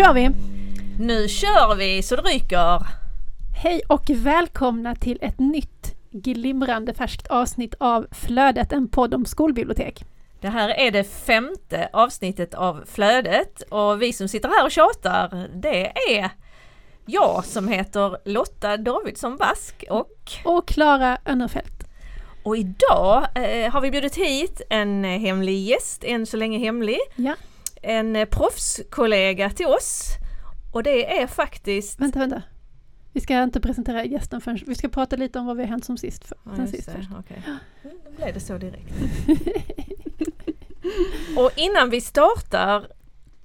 Kör vi! Nu kör vi så det ryker! Hej och välkomna till ett nytt glimrande färskt avsnitt av Flödet, en podd om skolbibliotek. Det här är det femte avsnittet av Flödet och vi som sitter här och tjatar det är jag som heter Lotta Davidsson Vask och Och Klara Önnerfelt. och idag eh, har vi bjudit hit en hemlig gäst, än så länge hemlig, Ja, en eh, proffskollega till oss och det är faktiskt vänta, vänta. Vi ska inte presentera gästen förrän vi ska prata lite om vad vi har hänt som sist. För, Ja, sen sist det, först. Mm, Då blev det så direkt. Och innan vi startar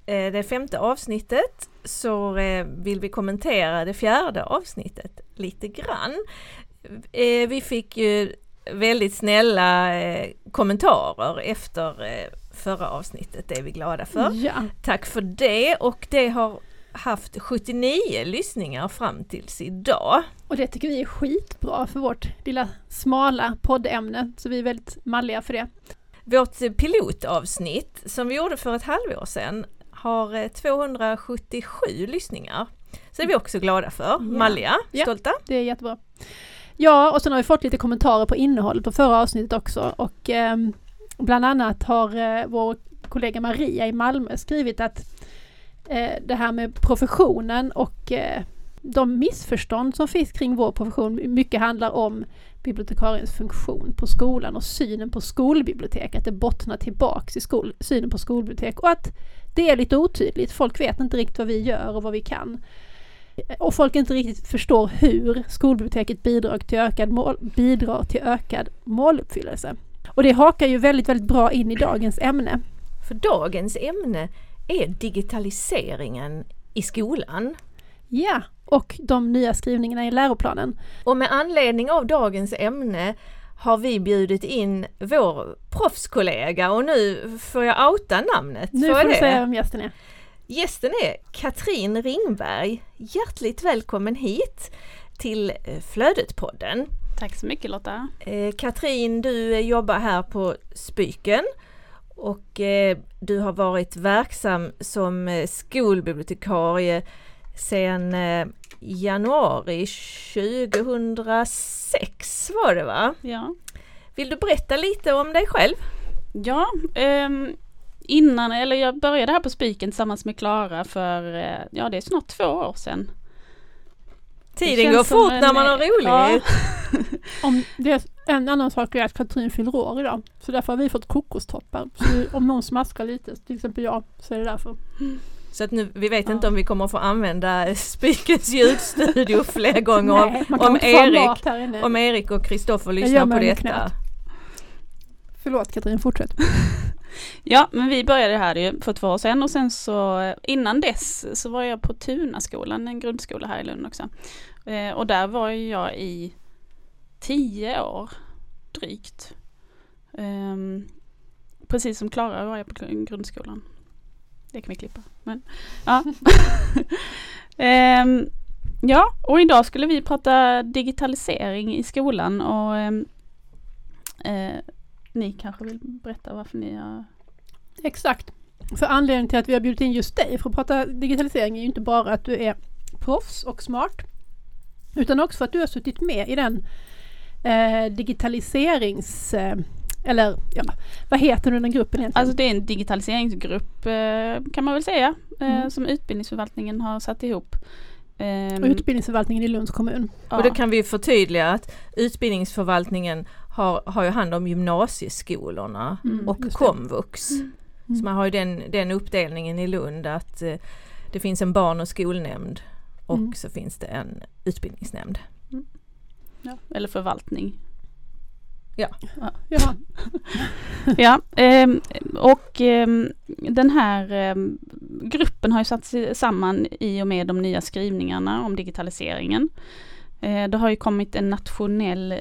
eh, det femte avsnittet så eh, vill vi kommentera det fjärde avsnittet lite grann. Vi fick ju väldigt snälla eh, kommentarer efter eh, förra avsnittet, det är vi glada för. Ja, Tack för det och det har haft 79 lyssningar fram tills idag. och det tycker vi är skitbra för vårt lilla smala poddämne, så vi är väldigt malliga för det. Vårt pilotavsnitt som vi gjorde för ett halvår sedan har eh, 277 lyssningar. Så det är vi också glada för. Malliga, Ja. stolta. Det är jättebra. Ja, och sen har vi fått lite kommentarer på innehållet på förra avsnittet också. Och eh, bland annat har eh, vår kollega Maria i Malmö skrivit att eh, det här med professionen och eh, de missförstånd som finns kring vår profession mycket handlar om bibliotekariens funktion på skolan och synen på skolbibliotek, att det bottnar tillbaks i skol, synen på skolbibliotek och att det är lite otydligt. Folk vet inte riktigt vad vi gör och vad vi kan och folk inte riktigt förstår hur skolbiblioteket bidrar till ökad, mål, bidrar till ökad måluppfyllelse. Och det hakar ju väldigt, väldigt bra in i dagens ämne. För dagens ämne är digitaliseringen i skolan. Ja, och de nya skrivningarna i läroplanen. Och med anledning av dagens ämne har vi bjudit in vår proffskollega och nu får jag outa namnet. Nu jag får du det? säga vem gästen är. Gästen är Katrin Ringberg. Hjärtligt välkommen hit till eh, Flödet-podden. Tack så mycket Lotta. Eh, Katrin, du eh, jobbar här på Spyken och du har varit verksam som skolbibliotekarie sedan januari 2006 var det va? Ja, Vill du berätta lite om dig själv? ja ehm, innan, eller jag började här på Spiken tillsammans med Klara för, eh, ja det är snart två år sedan. Tiden går fort en- när man har roligt. Om det är en annan sak är att Katrin fyller år idag. Så därför har vi fått kokostoppar. Så om någon smaskar lite, till exempel jag, så är det därför. Så att nu, vi vet Ja. inte om vi kommer få använda Spikens ljudstudio fler gånger om, Nej, om få Erik, om Erik och Kristoffer lyssnar på detta. knät. Förlåt Katrin, fortsätt. Ja, men vi började här ju för två år sedan och sen så eh, innan dess så var jag på Tunaskolan, en grundskola här i Lund också. Eh, och där var jag i tio år drygt. Ehm, precis som Klara var jag på grundskolan. Det kan vi klippa. Men, ja. Ehm, ja, och idag skulle vi prata digitalisering i skolan och ehm, eh, ni kanske vill berätta varför ni har Exakt. För anledningen till att vi har bjudit in just dig för att prata digitalisering är ju inte bara att du är proffs och smart. Utan också för att du har suttit med i den eh, digitaliserings... Eh, eller ja, vad heter nu den gruppen egentligen? Alltså det är en digitaliseringsgrupp eh, kan man väl säga eh, Mm. som utbildningsförvaltningen har satt ihop. Ehm, och utbildningsförvaltningen i Lunds kommun. ja. Och då kan vi förtydliga att utbildningsförvaltningen har, har ju hand om gymnasieskolorna Mm, och just det. komvux. Så man har ju den, den uppdelningen i Lund att eh, det finns en barn och skolnämnd och Mm. så finns det en utbildningsnämnd. ja, eller förvaltning. Ja. ja, ehm, och ehm, den här ehm, gruppen har ju satt sig samman i och med de nya skrivningarna om digitaliseringen. Eh, det har ju kommit en nationell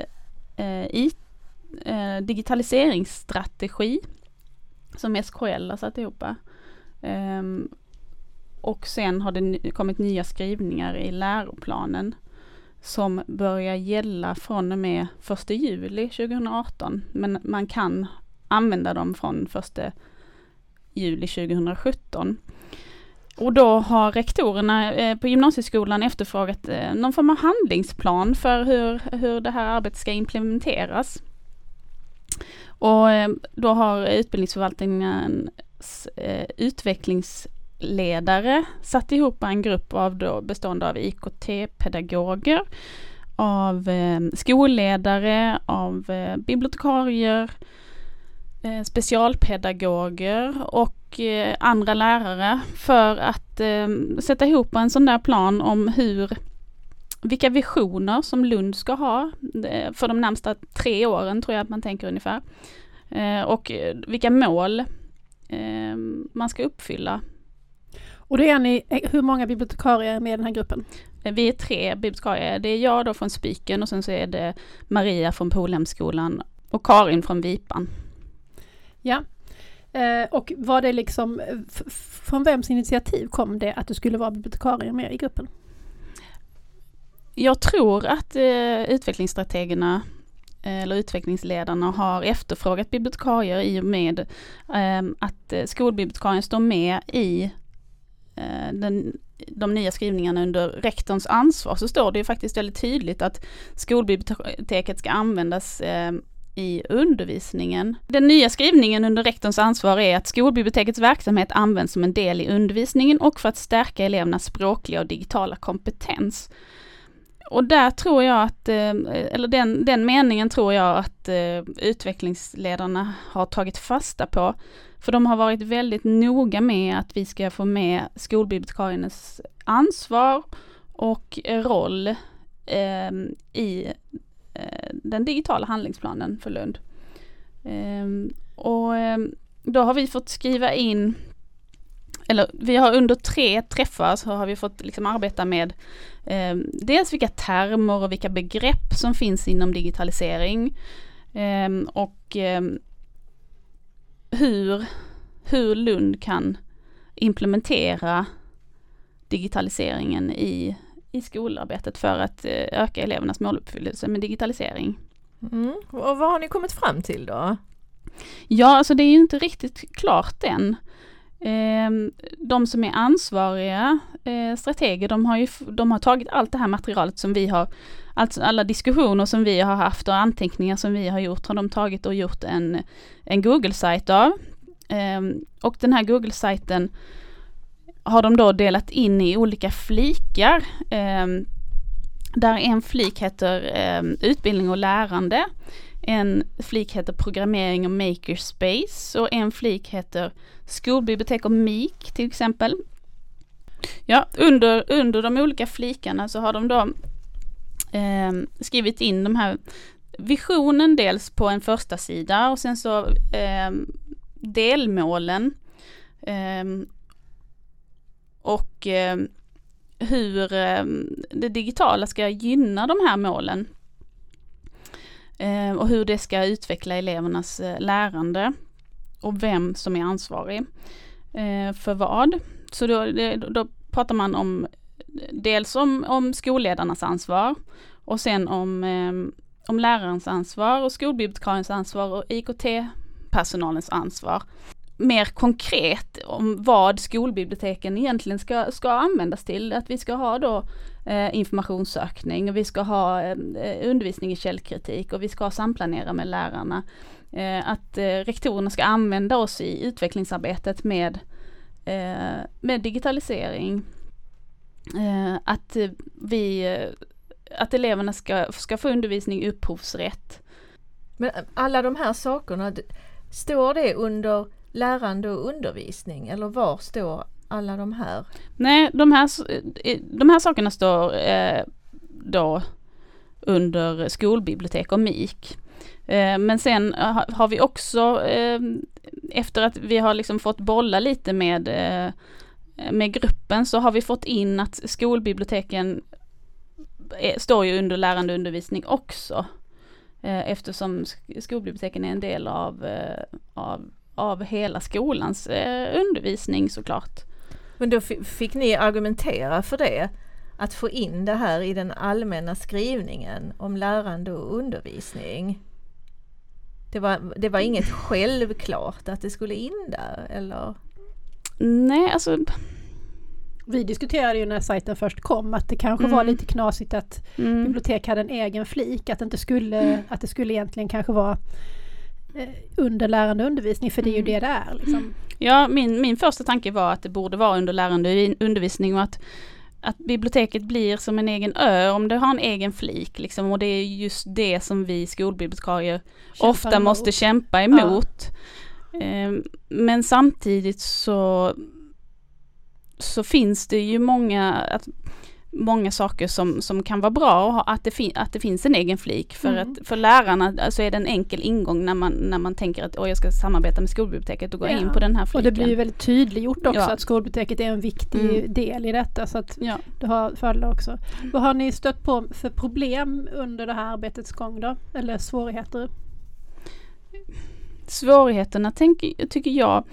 eh, i, eh, digitaliseringsstrategi som SKL har satt ihop. Eh, och sen har det kommit nya skrivningar i läroplanen som börjar gälla från och med 1 juli 2018. Men man kan använda dem från 1 juli 2017. och då har rektorerna eh, på gymnasieskolan efterfrågat eh, någon form av handlingsplan för hur, hur det här arbetet ska implementeras. Och eh, då har utbildningsförvaltningens eh, utvecklingsledare satt ihop en grupp av då bestående av IKT-pedagoger, av eh, skolledare, av eh, bibliotekarier, eh, specialpedagoger och eh, andra lärare för att eh, sätta ihop en sån där plan om hur vilka visioner som Lund ska ha eh, för de närmsta tre åren tror jag att man tänker ungefär. Eh, och vilka mål eh, man ska uppfylla. Och då är ni, eh, hur många bibliotekarier är med i den här gruppen? Eh, Vi är tre bibliotekarier. Det är jag då från Spiken och sen så är det Maria från Polhemskolan och Karin från Vipan. Ja. Eh, och var det liksom, från vems initiativ kom det att du skulle vara bibliotekarie med i gruppen? Jag tror att eh, utvecklingsstrategerna eh, eller utvecklingsledarna har efterfrågat bibliotekarier i och med ehm, eh, att skolbibliotekarien står med i eh, den, de nya skrivningarna under rektorns ansvar så står det ju faktiskt väldigt tydligt att skolbiblioteket ska användas eh, i undervisningen. Den nya skrivningen under rektorns ansvar är att skolbibliotekets verksamhet används som en del i undervisningen och för att stärka elevernas språkliga och digitala kompetens. Och där tror jag att, eh, eller den, den meningen tror jag att eh, utvecklingsledarna har tagit fasta på. För de har varit väldigt noga med att vi ska få med skolbibliotekariernas ansvar och roll eh, i eh, den digitala handlingsplanen för Lund. Eh, och ehm, då har vi fått skriva in, eller vi har under tre träffar så har vi fått liksom arbeta med eh, dels vilka termer och vilka begrepp som finns inom digitalisering eh, och eh, hur, hur Lund kan implementera digitaliseringen i, i skolarbetet för att eh, öka elevernas måluppfyllelse med digitalisering. Mm. Och vad har ni kommit fram till då? Ja, alltså det är ju inte riktigt klart än. Eh, De som är ansvariga eh, strateger, de har ju de har tagit allt det här materialet som vi har, alltså alla diskussioner som vi har haft och anteckningar som vi har gjort, har de tagit och gjort en, en Google-sajt av. Eh, Och den här Google-sajten har de då delat in i olika flikar. Eh, Där en flik heter eh, utbildning och lärande. En flik heter programmering och makerspace och en flik heter skolbibliotek och MIK till exempel. Ja, under, under de olika flikarna så har de då eh, skrivit in de här visionen dels på en första sida och sen så eh, delmålen eh, och eh, hur eh, det digitala ska gynna de här målen Eh, och hur det ska utveckla elevernas eh, lärande och vem som är ansvarig eh, för vad. Så då, då pratar man om dels om, om skolledarnas ansvar och sen om, eh, om lärarens ansvar och skolbibliotekariens ansvar och IKT-personalens ansvar. Mer konkret om vad skolbiblioteken egentligen ska, ska användas till. Att vi ska ha då eh, informationssökning och vi ska ha eh, undervisning i källkritik och vi ska samplanera med lärarna. Eh, att eh, rektorerna ska använda oss i utvecklingsarbetet med, eh, med digitalisering. Eh, att eh, vi att eleverna ska, ska få undervisning i upphovsrätt. Men alla de här sakerna, står det under lärande och undervisning eller var står alla de här? Nej, de här, de här sakerna står eh, då under skolbibliotek och MIK. Eh, men sen eh, har vi också, eh, efter att vi har liksom fått bolla lite med, eh, med gruppen, så har vi fått in att skolbiblioteken är, står ju under lärande och undervisning också. Eftersom skolbiblioteken är en del av, av, av hela skolans eh, undervisning såklart. Men då fi- fick ni argumentera för det? Att få in det här i den allmänna skrivningen om lärande och undervisning? Det var, det var inget självklart att det skulle in där eller? Nej, alltså Vi diskuterade ju när sajten först kom att det kanske Mm. var lite knasigt att Mm. bibliotek hade en egen flik, att det inte skulle, att det skulle egentligen kanske vara under lärande undervisning, för det är ju Mm. det det är. Liksom. Ja, min, min första tanke var att det borde vara under lärande undervisning och att, att biblioteket blir som en egen ö om det har en egen flik liksom och det är just det som vi skolbibliotekarier Kämpar ofta emot. måste kämpa emot. Ehm, Men samtidigt så, så finns det ju många, att, många saker som, som kan vara bra och att det, att det finns en egen flik. För, Mm. att, för lärarna alltså är det en enkel ingång när man, när man tänker att jag ska samarbeta med skolbiblioteket och gå Ja. in på den här Och fliken. det blir ju väldigt tydliggjort också Ja. att skolbiblioteket är en viktig Mm. del i detta. Så att Ja. det har fördelar också. Vad har ni stött på för problem under det här arbetets gång då? Eller svårigheter? Svårigheterna tänker, tycker jag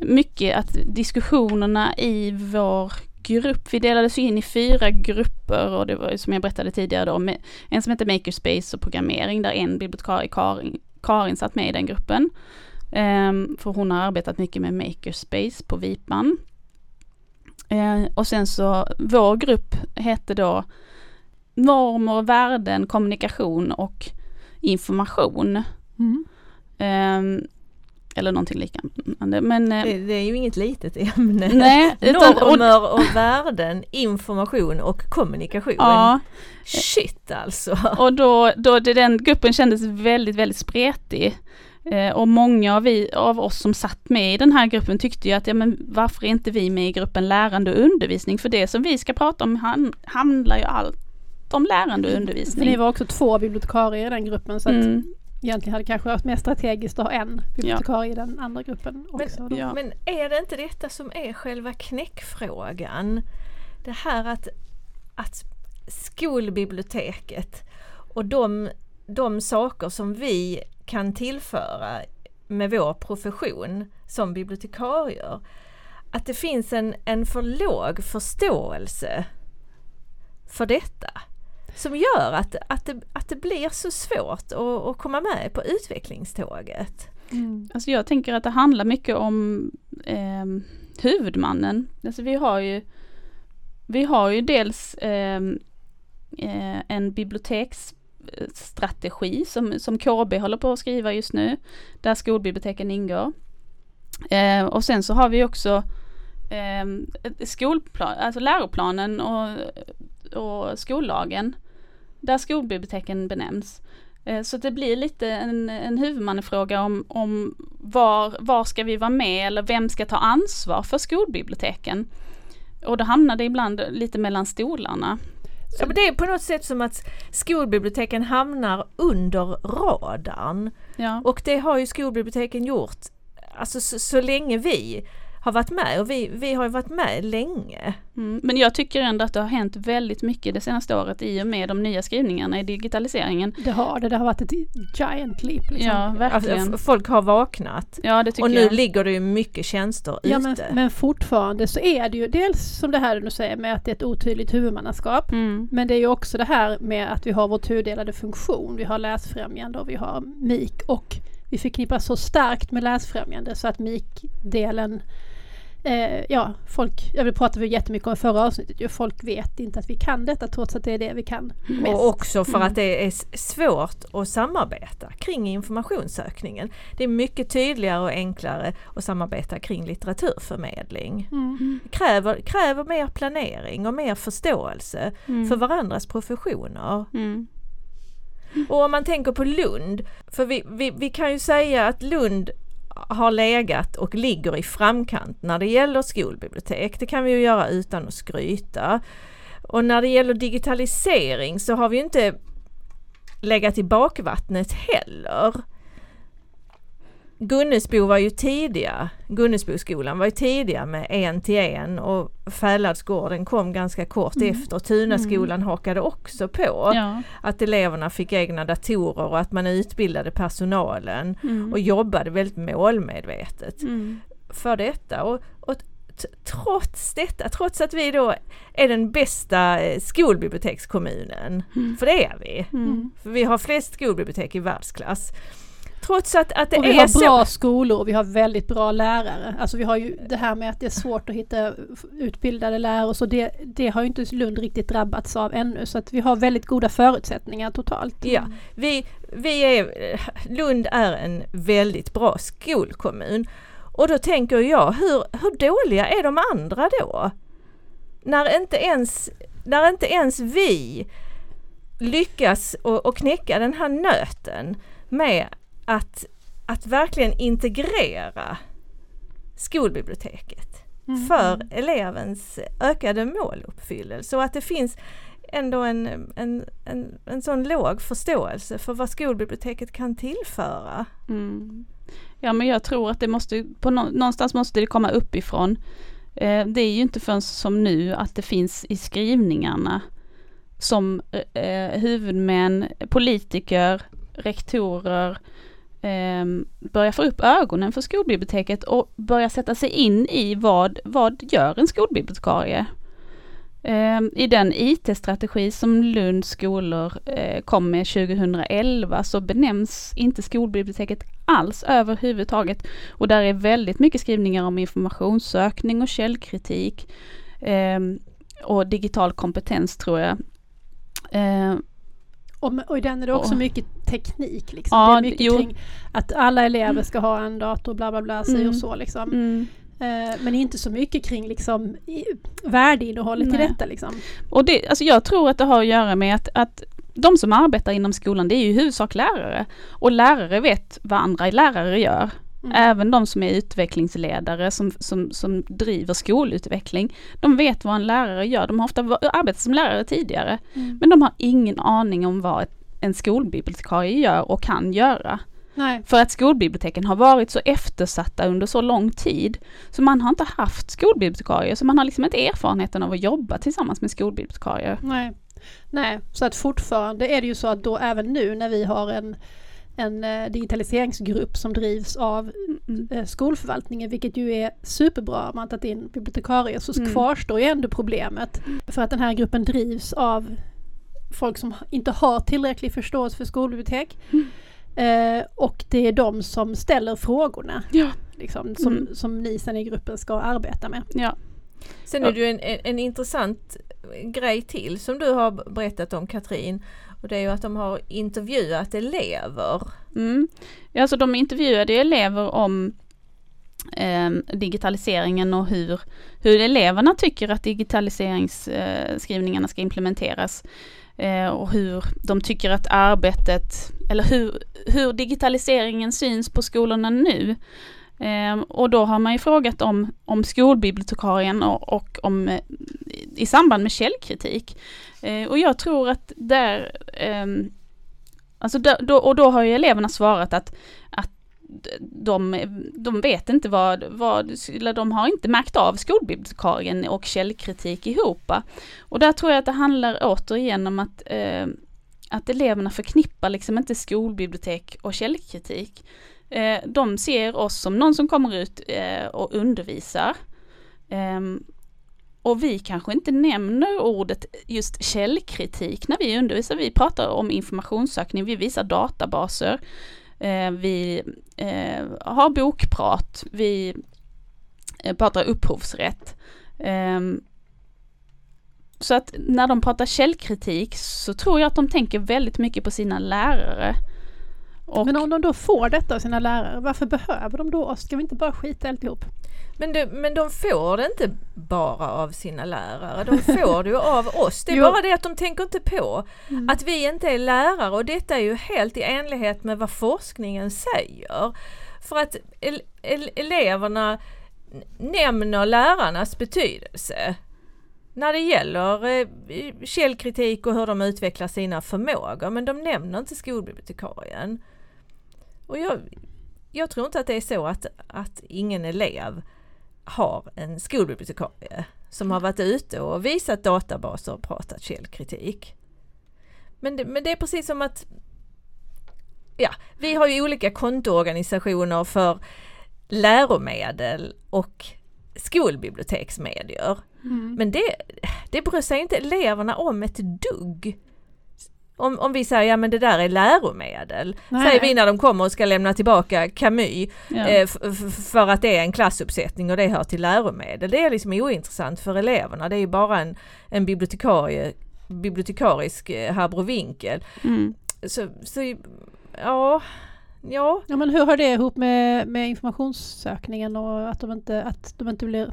mycket att diskussionerna i vår grupp, vi delades in i fyra grupper och det var som jag berättade tidigare då, en som heter Makerspace och programmering där en bibliotekarie Karin, Karin satt med i den gruppen. Ehm, för hon har arbetat mycket med Makerspace på Vipan. Eh, och sen så, vår grupp hette då Normer, värden, kommunikation och information. Mm. Ehm, eller någonting liknande. Men eh, Det, det är ju inget litet ämne. nej, utan, och, Normer och värden, information och kommunikation. ja, Shit alltså! och då, då det, den gruppen kändes väldigt, väldigt spretig. Eh, och många av, vi, av oss som satt med i den här gruppen tyckte ju att, ja men varför är inte vi med i gruppen lärande och undervisning? För det som vi ska prata om han, handlar ju allt om lärande och För undervisning. ni var också två bibliotekarier i den gruppen så att Mm, egentligen hade det kanske varit mer strategiskt att ha en bibliotekarie i den andra gruppen också. då. ja. Men är det inte detta som är själva knäckfrågan? Det här att, att skolbiblioteket och de, de saker som vi kan tillföra med vår profession som bibliotekarier, att det finns en, en för låg förståelse för detta som gör att, att, det, att det blir så svårt att, att komma med på utvecklingståget. Mm. Alltså jag tänker att det handlar mycket om eh, huvudmannen. Alltså vi har ju Vi har ju dels ehm, eh, en biblioteksstrategi som, som KB håller på att skriva just nu. Där skolbiblioteken ingår. Eh, och sen så har vi också eh, skolplan, alltså läroplanen och, och skollagen. Där skolbiblioteken benämns. Eh, Så det blir lite en, en huvudmannafråga om, om var, var ska vi vara med eller vem ska ta ansvar för skolbiblioteken. Och då hamnar det ibland lite mellan stolarna. Ja, men det är på något sätt som att skolbiblioteken hamnar under radarn. Ja. Och det har ju skolbiblioteken gjort alltså så, så länge vi har varit med och vi, vi har ju varit med länge. Mm. Men jag tycker ändå att det har hänt väldigt mycket det senaste året i och med de nya skrivningarna i digitaliseringen. Det har det, det har varit ett giant leap. Liksom. Ja, Alltså, verkligen. f- folk har vaknat Ja, det tycker och nu jag. ligger det ju mycket tjänster Ja, ute. men, men fortfarande så är det ju dels som det här du säger med att det är ett otydligt huvudmannaskap. Mm. Men det är ju också det här med att vi har vår tudelade funktion. Vi har läsfrämjande och vi har MIK och vi förknippar så starkt med läsfrämjande så att MIK-delen Eh, ja, folk, jag vill prata vi jättemycket om förra avsnittet ju, folk vet inte att vi kan detta trots att det är det vi kan mest. Och också för Mm. att det är svårt att samarbeta kring informationssökningen. Det är mycket tydligare och enklare att samarbeta kring litteraturförmedling. Mm. Det kräver, kräver mer planering och mer förståelse Mm. för varandras professioner. Mm. Och om man tänker på Lund, för vi, vi, vi kan ju säga att Lund har legat och ligger i framkant när det gäller skolbibliotek. Det kan vi ju göra utan att skryta. Och när det gäller digitalisering så har vi inte legat i bakvattnet heller. Gunnesbo var ju tidiga, Gunnesboskolan var ju tidiga med en till en och Fäladsgården kom ganska kort Mm. efter. Tunaskolan hakade också på Ja. att eleverna fick egna datorer och att man utbildade personalen Mm. och jobbade väldigt målmedvetet Mm. för detta. Och, och trots detta, trots att vi då är den bästa eh, skolbibliotekskommunen, Mm. för det är vi, Mm. för vi har flest skolbibliotek i världsklass, Trots att, att det och vi är har så. bra skolor och vi har väldigt bra lärare. Alltså vi har ju det här med att det är svårt att hitta utbildade lärare så det, det har ju inte Lund riktigt drabbats av ännu så att vi har väldigt goda förutsättningar totalt. Ja, vi, vi är, Lund är en väldigt bra skolkommun. Och då tänker jag, hur, hur dåliga är de andra då? När inte ens, när inte ens vi lyckas och, och knäcka den här nöten med att, att verkligen integrera skolbiblioteket Mm. för elevens ökade måluppfyllelse och att det finns ändå en, en, en, en sån låg förståelse för vad skolbiblioteket kan tillföra. Mm. Ja men jag tror att det måste, på nå, någonstans måste det komma uppifrån. Eh, det är ju inte förrän som nu att det finns i skrivningarna som eh, huvudmän, politiker, rektorer eh, börja få upp ögonen för skolbiblioteket och börja sätta sig in i vad, vad gör en skolbibliotekarie? Eh, I den IT-strategi som Lunds skolor eh, kom med 2011 så benämns inte skolbiblioteket alls överhuvudtaget. Och där är väldigt mycket skrivningar om informationssökning och källkritik eh, och digital kompetens tror jag. Ehm, och, och i den är det också Och- mycket teknik. Liksom. Ja, det är mycket jo. kring att alla elever ska ha en dator, bla bla bla, Mm. och så liksom. mm. Eh, men inte så mycket kring liksom, i, värdeinnehållet i Nej. detta. Liksom. Och det, alltså jag tror att det har att göra med att, att de som arbetar inom skolan det är ju i huvudsak lärare. Och lärare vet vad andra lärare gör. Mm. Även de som är utvecklingsledare som, som, som driver skolutveckling. De vet vad en lärare gör. De har ofta arbetat som lärare tidigare. Mm. Men de har ingen aning om vad en skolbibliotekarie gör och kan göra. Nej. För att skolbiblioteken har varit så eftersatta under så lång tid. Så man har inte haft skolbibliotekarier, så man har liksom inte erfarenheten av att jobba tillsammans med skolbibliotekarier. Nej. Nej, så att fortfarande är det ju så att då även nu när vi har en, en eh, digitaliseringsgrupp som drivs av Mm. eh, skolförvaltningen, vilket ju är superbra man tagit in bibliotekarier, så Mm. kvarstår ju ändå problemet. För att den här gruppen drivs av folk som inte har tillräcklig förståelse för skolbibliotek. Mm. Eh, och det är de som ställer frågorna Ja. liksom, som, Mm. som ni sen i gruppen ska arbeta med. Ja. Sen är det ju en, en, en intressant grej till som du har berättat om Katrin. Och det är ju att de har intervjuat elever. Mm. Ja, så de intervjuade elever om eh, digitaliseringen och hur, hur eleverna tycker att digitaliseringsskrivningarna ska implementeras. Eh, och hur de tycker att arbetet, eller hur, hur digitaliseringen syns på skolorna nu. Ehm, och då har man ju frågat om, om skolbibliotekarien och, och om, eh, i samband med källkritik. Eh, och jag tror att där ehm, Alltså då, då, och då har ju eleverna svarat att, att de, de vet inte vad, vad, eller de har inte märkt av skolbibliotekarien och källkritik ihop. Och där tror jag att det handlar återigen om att, eh, att eleverna förknippar liksom inte skolbibliotek och källkritik. Eh, de ser oss som någon som kommer ut eh, och undervisar. Ehm, och vi kanske inte nämner ordet just källkritik när vi undervisar. Vi pratar om informationssökning, vi visar databaser, eh, vi eh, har bokprat, vi eh, pratar upphovsrätt. Ehm, så att när de pratar källkritik så tror jag att de tänker väldigt mycket på sina lärare. Och, Men om de då får detta av sina lärare, varför behöver de då oss? Ska vi inte bara skita i alltihop? Men, det, men de får det inte bara av sina lärare, de får det ju av oss. Det är Jo. bara det att de tänker inte på Mm. att vi inte är lärare och detta är ju helt i enlighet med vad forskningen säger. För att el, el, eleverna nämner lärarnas betydelse när det gäller eh, källkritik och hur de utvecklar sina förmågor men de nämner inte skolbibliotekarien. Och jag, jag tror inte att det är så att, att ingen elev har en skolbibliotekarie som har varit ute och visat databaser och pratat källkritik. Men det, men det är precis som att ja, vi har ju olika kontoorganisationer för läromedel och skolbiblioteksmedier. Mm. Men det, det bryr sig inte eleverna om ett dugg. Om, om vi säger ja men det där är läromedel, Nej. säger vi när de kommer och ska lämna tillbaka Camus Ja. eh, för att det är en klassuppsättning och det hör till läromedel. Det är liksom ointressant för eleverna, det är ju bara en, en bibliotekarie, bibliotekarisk eh. Mm. Så, så ja, ja, Ja men hur har det ihop med, med informationssökningen och att de inte, att de inte blir...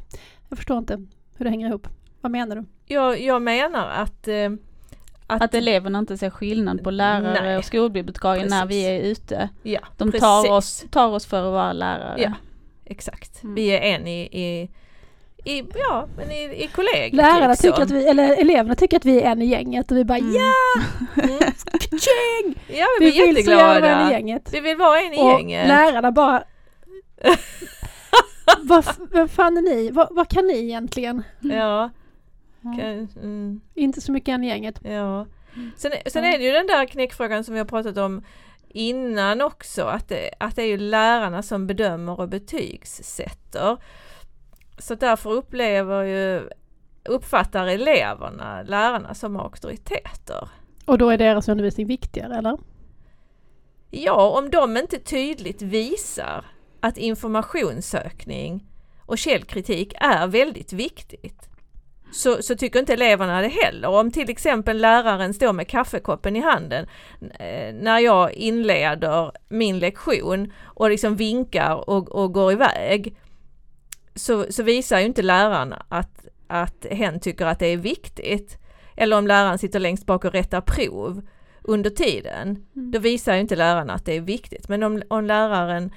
Jag förstår inte hur det hänger ihop. Vad menar du? jag, jag menar att eh, Att eleverna inte ser skillnad på lärare Nej. och skolbibliotekarier när vi Precis. är ute. ja, De precis. tar oss, tar oss för att vara lärare. Ja. Exakt. Mm. Vi är en i, i, i ja, men i, i kollegiet. Lärarna liksom. tycker att vi, eller eleverna tycker att vi är en i gänget och vi bara Mm. ja! Mm. Ja, Vi vi är vill så gärna vara en i gänget. Vi vill vara en i Och gänget. lärarna bara vad, vem fan är ni? Vad, vad kan ni egentligen? Ja. Kan, mm, Inte så mycket i gänget. ja. Sen, sen är det ju den där knäckfrågan som vi har pratat om innan också, att det, att det är ju lärarna som bedömer och betygssätter. Så därför upplever ju, uppfattar eleverna lärarna som auktoriteter. Och då är deras undervisning viktigare eller? Ja, om de inte tydligt visar att informationssökning och källkritik är väldigt viktigt så, så tycker inte eleverna det heller. Om till exempel läraren står med kaffekoppen i handen eh, när jag inleder min lektion och liksom vinkar och, och går iväg så, så visar ju inte läraren att, att hen tycker att det är viktigt. Eller om läraren sitter längst bak och rättar prov under tiden, då visar ju inte läraren att det är viktigt. Men om, om läraren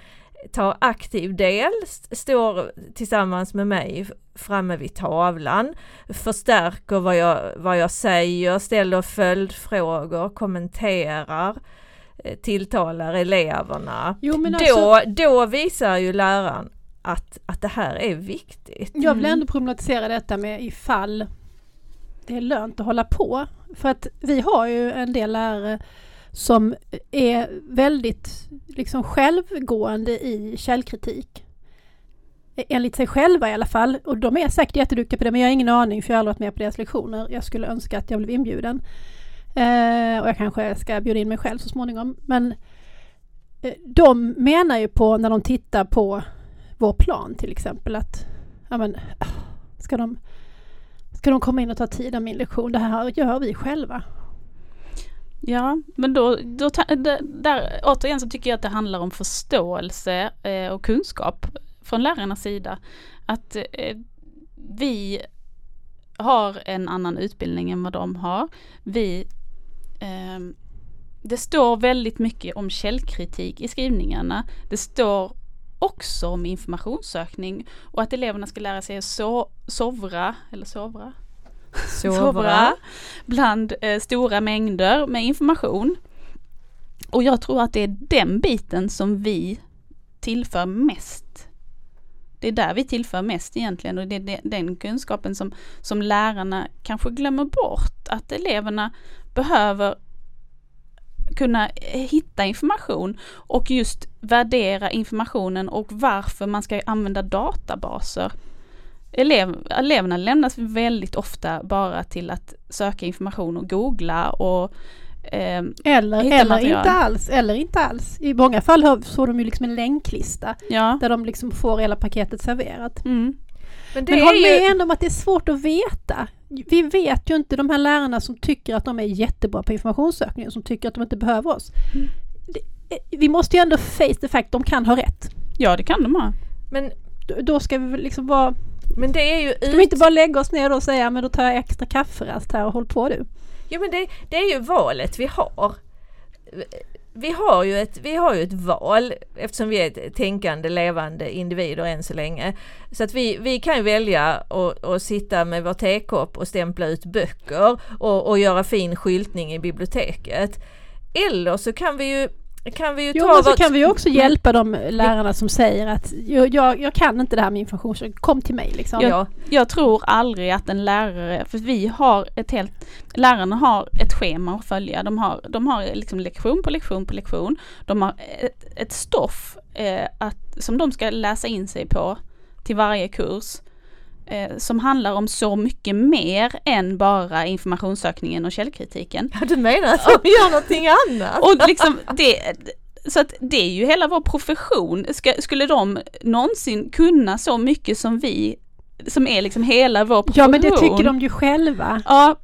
tar aktiv del, st- står tillsammans med mig framme vid tavlan, förstärker vad jag, vad jag säger, ställer följdfrågor, kommenterar, eh, tilltalar eleverna. Jo men alltså, Då, då visar ju läraren att, att det här är viktigt. jag vill Mm. ändå problematisera detta med ifall det är lönt att hålla på. För att vi har ju en del lärare som är väldigt liksom självgående i källkritik. E, enligt sig själva i alla fall. Och de är säkert jätteduktiga på det men jag har ingen aning för jag har aldrig varit med på deras lektioner. Jag skulle önska att jag blev inbjuden. Eh, och jag kanske ska bjuda in mig själv så småningom. Men eh, de menar ju på när de tittar på vår plan till exempel att ja men, ska, de, ska de komma in och ta tid av min lektion? Det här gör vi själva. Ja, men då, då där, återigen så tycker jag att det handlar om förståelse eh, och kunskap från lärarnas sida. Att eh, vi har en annan utbildning än vad de har. Vi, eh, det står väldigt mycket om källkritik i skrivningarna. Det står också om informationssökning och att eleverna ska lära sig att so sovra, eller sovra, sovra bland eh, stora mängder med information. Och jag tror att det är den biten som vi tillför mest. Det är där vi tillför mest egentligen och det är de- den kunskapen som, som lärarna kanske glömmer bort. Att eleverna behöver kunna eh, hitta information och just värdera informationen och varför man ska använda databaser. Elev, eleverna lämnas väldigt ofta bara till att söka information och googla och ehm, Eller, eller material. inte alls, eller inte alls. I många fall har- får de ju liksom en länklista ja. där de liksom får hela paketet serverat. Mm. Men det Men håll är med ju, ändå om att det är svårt att veta. Vi vet ju inte de här lärarna som tycker att de är jättebra på informationssökning och som tycker att de inte behöver oss. Mm. Det, vi måste ju ändå face the fact, de kan ha rätt. ja, det kan de ha. men, Då- ska vi liksom vara, men det är ju ska vi inte bara lägga oss ner och säga men då tar jag extra kafferast här och håll på du. Jo men det, det är ju valet vi har. Vi har, ju ett, vi har ju ett val eftersom vi är ett tänkande levande individer än så länge. Så att vi, vi kan välja att att sitta med vår tekopp och stämpla ut böcker och, och göra fin skyltning i biblioteket. Eller så kan vi ju, kan vi ju Jo ta men så kan vi också hjälpa de lärarna som säger att jag, jag, jag kan inte det här med informationssökning, kom till mig liksom. Ja, Jag tror aldrig att en lärare, för vi har ett helt, lärarna har ett schema att följa. De har, de har liksom lektion på lektion på lektion. De har ett, ett stoff eh, att, som de ska läsa in sig på till varje kurs. Eh, som handlar om så mycket mer än bara informationssökningen och källkritiken. Ja, du menar att de gör någonting annat? Och liksom det, så att det är ju hela vår profession. Ska, skulle de någonsin kunna så mycket som vi, som är liksom hela vår profession? Ja men det tycker de ju själva. Ja,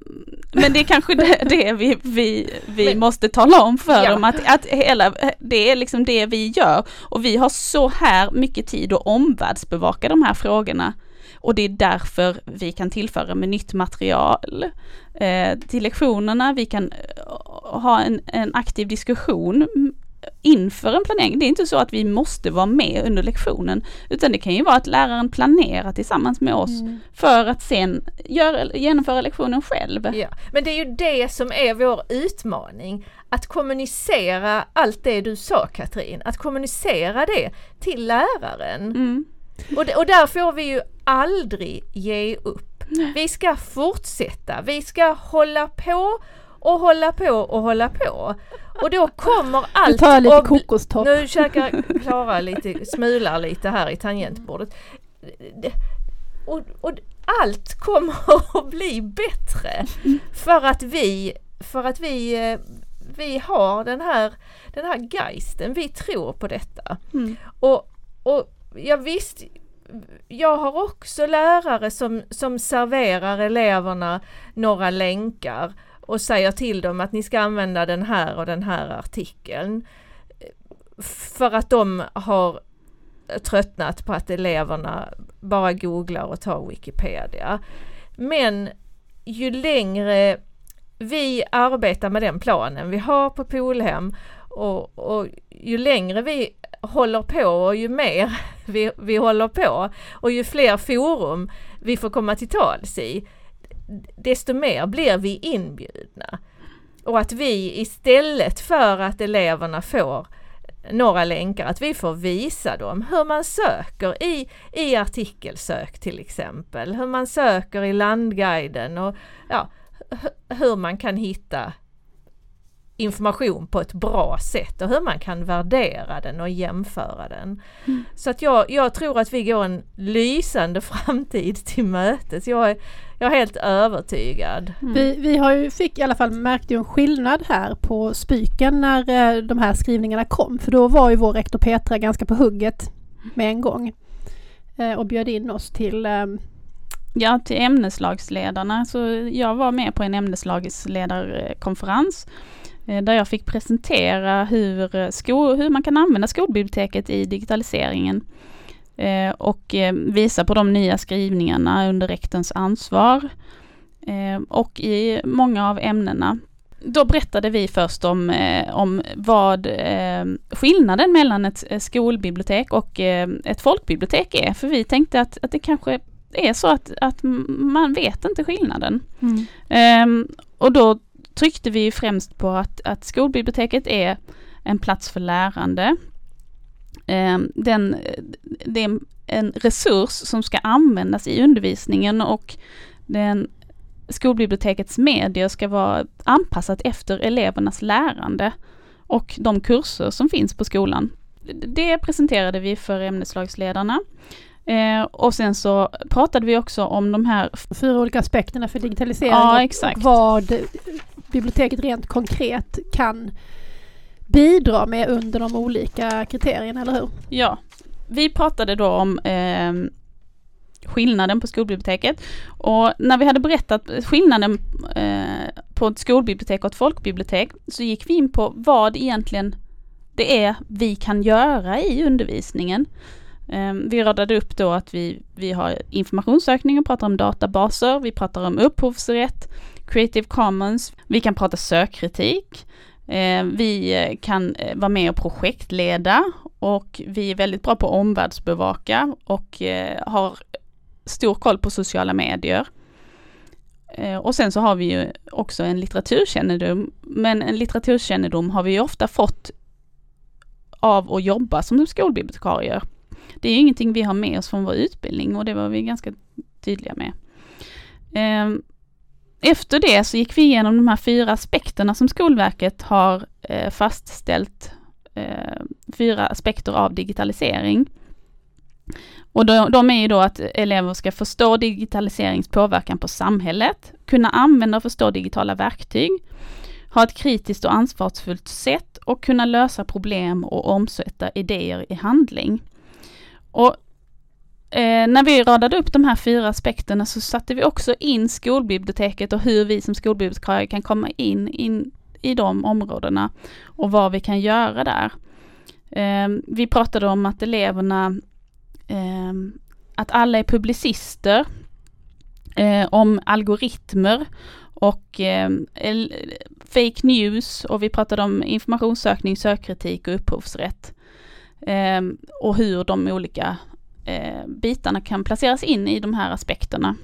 men det är kanske det, det vi, vi, vi Men- måste tala om för Ja. dem, att, att hela, det är liksom det vi gör. Och vi har så här mycket tid att omvärldsbevaka de här frågorna. Och det är därför vi kan tillföra med nytt material eh, till lektionerna. Vi kan eh, ha en, en aktiv diskussion inför en planering. Det är inte så att vi måste vara med under lektionen, utan det kan ju vara att läraren planerar tillsammans med oss Mm. för att sen göra, genomföra lektionen själv. Ja, men det är ju det som är vår utmaning. Att kommunicera allt det du sa Katrin, att kommunicera det till läraren. Mm. Och, och där får vi ju aldrig ge upp. Vi ska fortsätta, vi ska hålla på och hålla på och hålla på. Och då kommer Nu allt tar jag lite kokostopp. Nu käkar Klara lite, smular lite här i tangentbordet. Det- Och, och allt kommer att bli bättre för att vi, för att vi, eh, vi har den här, den här geisten, vi tror på detta. Mm. Och, och ja, visst, jag har också lärare som, som serverar eleverna några länkar och säger till dem att ni ska använda den här och den här artikeln. Eh, för att de har tröttnat på att eleverna bara googlar och tar Wikipedia. Men ju längre vi arbetar med den planen vi har på Polhem och, och ju längre vi håller på och ju mer vi, vi håller på och ju fler forum vi får komma till tals i, desto mer blir vi inbjudna. Och att vi istället för att eleverna får några länkar, att vi får visa dem hur man söker i, i artikelsök till exempel, hur man söker i landguiden och ja, hur man kan hitta information på ett bra sätt och hur man kan värdera den och jämföra den. Så att jag, jag tror att vi går en lysande framtid till mötes. Jag är, jag är helt övertygad. Mm. Vi, vi har ju, fick i alla fall märkt en skillnad här på Spyken när eh, de här skrivningarna kom. För då var ju vår rektor Petra ganska på hugget med en gång. Eh, och bjöd in oss till eh, Ja, till ämneslagsledarna. Så jag var med på en ämneslagsledarkonferens där jag fick presentera hur, eh, sko- hur man kan använda skolbiblioteket i digitaliseringen eh, och eh, visa på de nya skrivningarna under rektorns ansvar eh, och i många av ämnena. Då berättade vi först om, eh, om vad eh, skillnaden mellan ett eh, skolbibliotek och eh, ett folkbibliotek är. För vi tänkte att, att det kanske är så att, att man vet inte skillnaden. Ehm, och då tryckte vi främst på att, att skolbiblioteket är en plats för lärande. Ehm, den, det är en resurs som ska användas i undervisningen och den, skolbibliotekets medier ska vara anpassat efter elevernas lärande och de kurser som finns på skolan. Det presenterade vi för ämneslagsledarna. Eh, och sen så pratade vi också om de här fyra olika aspekterna för digitalisering Ja, och- vad biblioteket rent konkret kan bidra med under de olika kriterierna, eller hur? Ja, vi pratade då om eh, skillnaden på skolbiblioteket och när vi hade berättat skillnaden eh, på ett skolbibliotek och ett folkbibliotek så gick vi in på vad egentligen det är vi kan göra i undervisningen. Eh, vi radade upp då att vi, vi har informationssökning och pratar om databaser, vi pratar om upphovsrätt, Creative Commons, vi kan prata sökkritik, eh, vi kan eh, vara med och projektleda och vi är väldigt bra på att omvärldsbevaka och eh, har stor koll på sociala medier. Och sen så har vi ju också en litteraturkännedom, men en litteraturkännedom har vi ju ofta fått av att jobba som skolbibliotekarier. Det är ju ingenting vi har med oss från vår utbildning och det var vi ganska tydliga med. Efter det så gick vi igenom de här fyra aspekterna som Skolverket har eh, fastställt. Eh, fyra aspekter av digitalisering. Och de, de är ju då att elever ska förstå digitaliserings påverkan på samhället, kunna använda och förstå digitala verktyg, ha ett kritiskt och ansvarsfullt sätt och kunna lösa problem och omsätta idéer i handling. Och eh, när vi radade upp de här fyra aspekterna så satte vi också in skolbiblioteket och hur vi som skolbibliotekarier kan komma in, in i de områdena och vad vi kan göra där. Eh, vi pratade om att eleverna, eh, att alla är publicister, eh, om algoritmer och eh, fake news och vi pratade om informationssökning, sökkritik och upphovsrätt. Eh, och hur de olika eh, bitarna kan placeras in i de här aspekterna.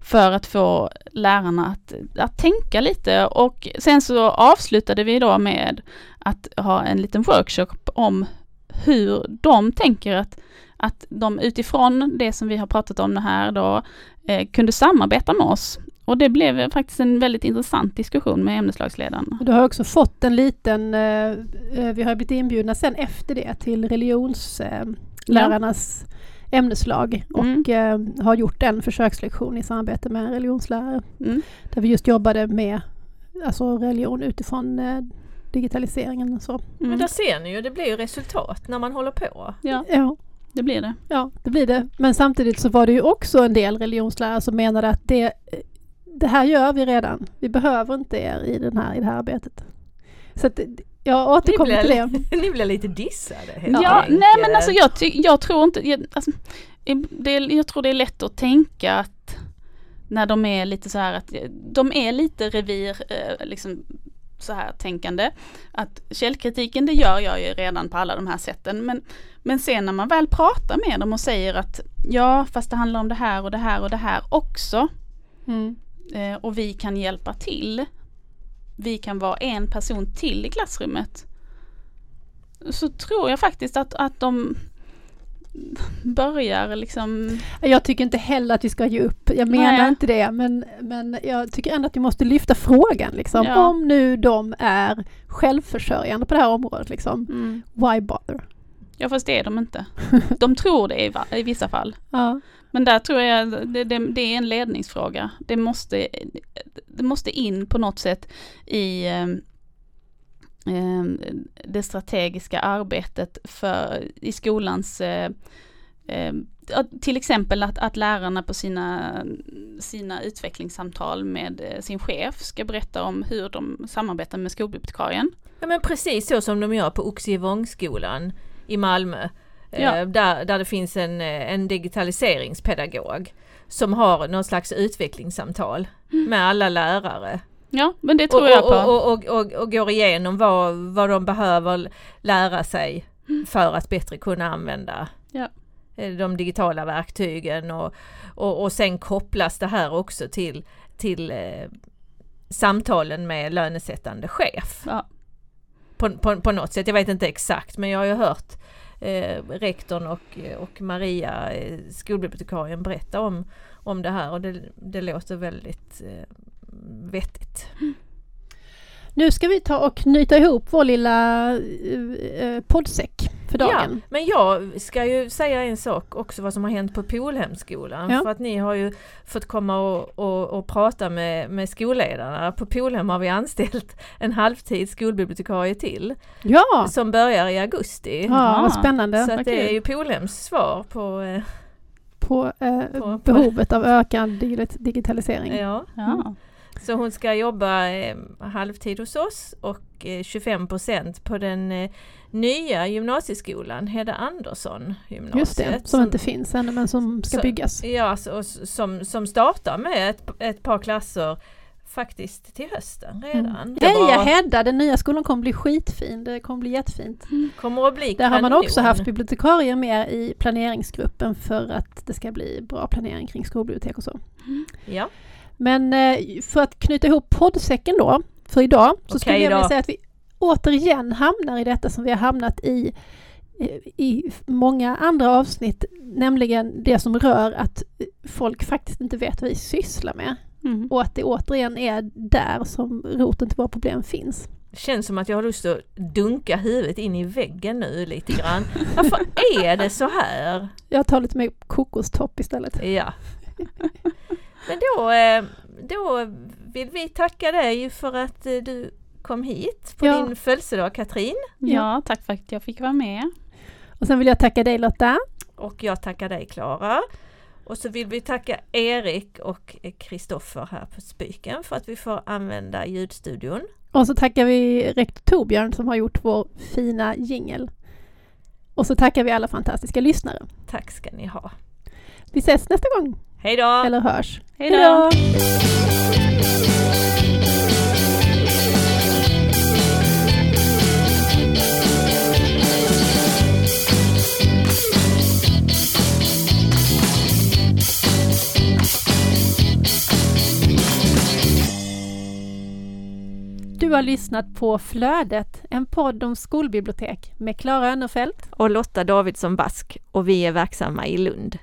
För att få lärarna att, att tänka lite och sen så avslutade vi då med att ha en liten workshop om hur de tänker att, att de utifrån det som vi har pratat om här då eh, kunde samarbeta med oss. Och det blev faktiskt en väldigt intressant diskussion med ämneslagsledaren. Du har också fått en liten, eh, eh, vi har blivit inbjudna sen efter det till religions eh, religionslärarnas ja. ämneslag och mm. har gjort en försökslektion i samarbete med religionslärare. Mm. Där vi just jobbade med alltså religion utifrån digitaliseringen och så. Mm. Men där ser ni ju, det blir ju resultat när man håller på. Ja. ja. Det blir det. Ja, det blir det. Men samtidigt så var det ju också en del religionslärare som menade att det, det här gör vi redan. Vi behöver inte er i, den här, i det här arbetet. Så att jag återkommer till det. Ni blir lite dissade helt Ja, enkelt. nej men alltså jag, jag tror inte, jag, alltså, det, jag tror det är lätt att tänka att när de är lite så här att de är lite revir, eh, liksom så här tänkande. Att källkritiken det gör jag ju redan på alla de här sätten. Men, men sen när man väl pratar med dem och säger att ja fast det handlar om det här och det här och det här också. Mm. Eh, och vi kan hjälpa till. Vi kan vara en person till i klassrummet. Så tror jag faktiskt att, att de börjar liksom... Jag tycker inte heller att vi ska ge upp. Jag menar Nej. inte det men, men jag tycker ändå att vi måste lyfta frågan liksom. Ja. Om nu de är självförsörjande på det här området liksom. Mm. Why bother? Ja fast det är de inte. De tror det i, i vissa fall. Ja. Men där tror jag det, det, det, är en ledningsfråga. Det måste, det måste in på något sätt i eh, det strategiska arbetet för, i skolans eh, ehm, till exempel att, att lärarna på sina, sina utvecklingssamtal med eh, sin chef ska berätta om hur de samarbetar med skolbibliotekarien. Ja men precis så som de gör på Oxivångsskolan i Malmö. Ja. Eh, där, där det finns en, eh, en digitaliseringspedagog som har någon slags utvecklingssamtal mm. med alla lärare. Ja, men det tror och, jag på. Och, och, och, och, går igenom vad, vad de behöver lära sig mm. för att bättre kunna använda ja. Eh, de digitala verktygen och, och, och sen kopplas det här också till, till eh, samtalen med lönesättande chef. Ja. På, på, på något sätt, jag vet inte exakt men jag har ju hört eh, rektorn och, och Maria, eh, skolbibliotekarien, berätta om, om det här och det, det låter väldigt eh, vettigt. Mm. Nu ska vi ta och knyta ihop vår lilla eh, eh poddsäck för dagen. Ja, men jag ska ju säga en sak också vad som har hänt på Polhemskolan. Ja. För att ni har ju fått komma och, och, och, prata med, med skolledarna. På Polhem har vi anställt en halvtid skolbibliotekarie till. Ja! Som börjar i augusti. Ja, vad spännande. Så att det är ju Polhems svar på eh, på, eh, på, behovet av ökad digitalisering. Ja. ja. Så hon ska jobba eh, halvtid hos oss och eh, 25% på den eh, nya gymnasieskolan, Hedda Andersson gymnasiet. Just det, som, som inte finns ännu men som ska så, byggas. Ja, så, som, som startar med ett, ett par klasser faktiskt till hösten redan. Mm. Heja Hedda, den nya skolan kommer bli skitfin, det kommer bli jättefint. Mm. Kommer att bli Där kanon. har man också haft bibliotekarier med i planeringsgruppen för att det ska bli bra planering kring skolbibliotek och så. Mm. Ja. Men eh, för att knyta ihop poddsäcken då, för idag, så skulle jag vilja säga att vi återigen hamnar i detta som vi har hamnat i i många andra avsnitt, nämligen det som rör att folk faktiskt inte vet vad vi sysslar med. Mm. Och att det återigen är där som roten till våra problem finns. känns som att jag har lust att dunka huvudet in i väggen nu lite grann. Varför är det så här? Jag tar lite mer kokostopp istället. Ja. Men då, eh, då vill vi tacka dig för att eh, du kom hit på Ja. din födelsedag Katrin. Ja, tack för att jag fick vara med. Och sen vill jag tacka dig Lotta. Och jag tackar dig Klara. Och så vill vi tacka Erik och Kristoffer här på Spiken för att vi får använda ljudstudion. Och så tackar vi rektor Torbjörn som har gjort vår fina jingel. Och så tackar vi alla fantastiska lyssnare. Tack ska ni ha. Vi ses nästa gång, Hej då! eller hörs. Hej då! Du har lyssnat på Flödet, en podd om skolbibliotek med Klara Önnerfelt Och Lotta Davidsson Bask och vi är verksamma i Lund.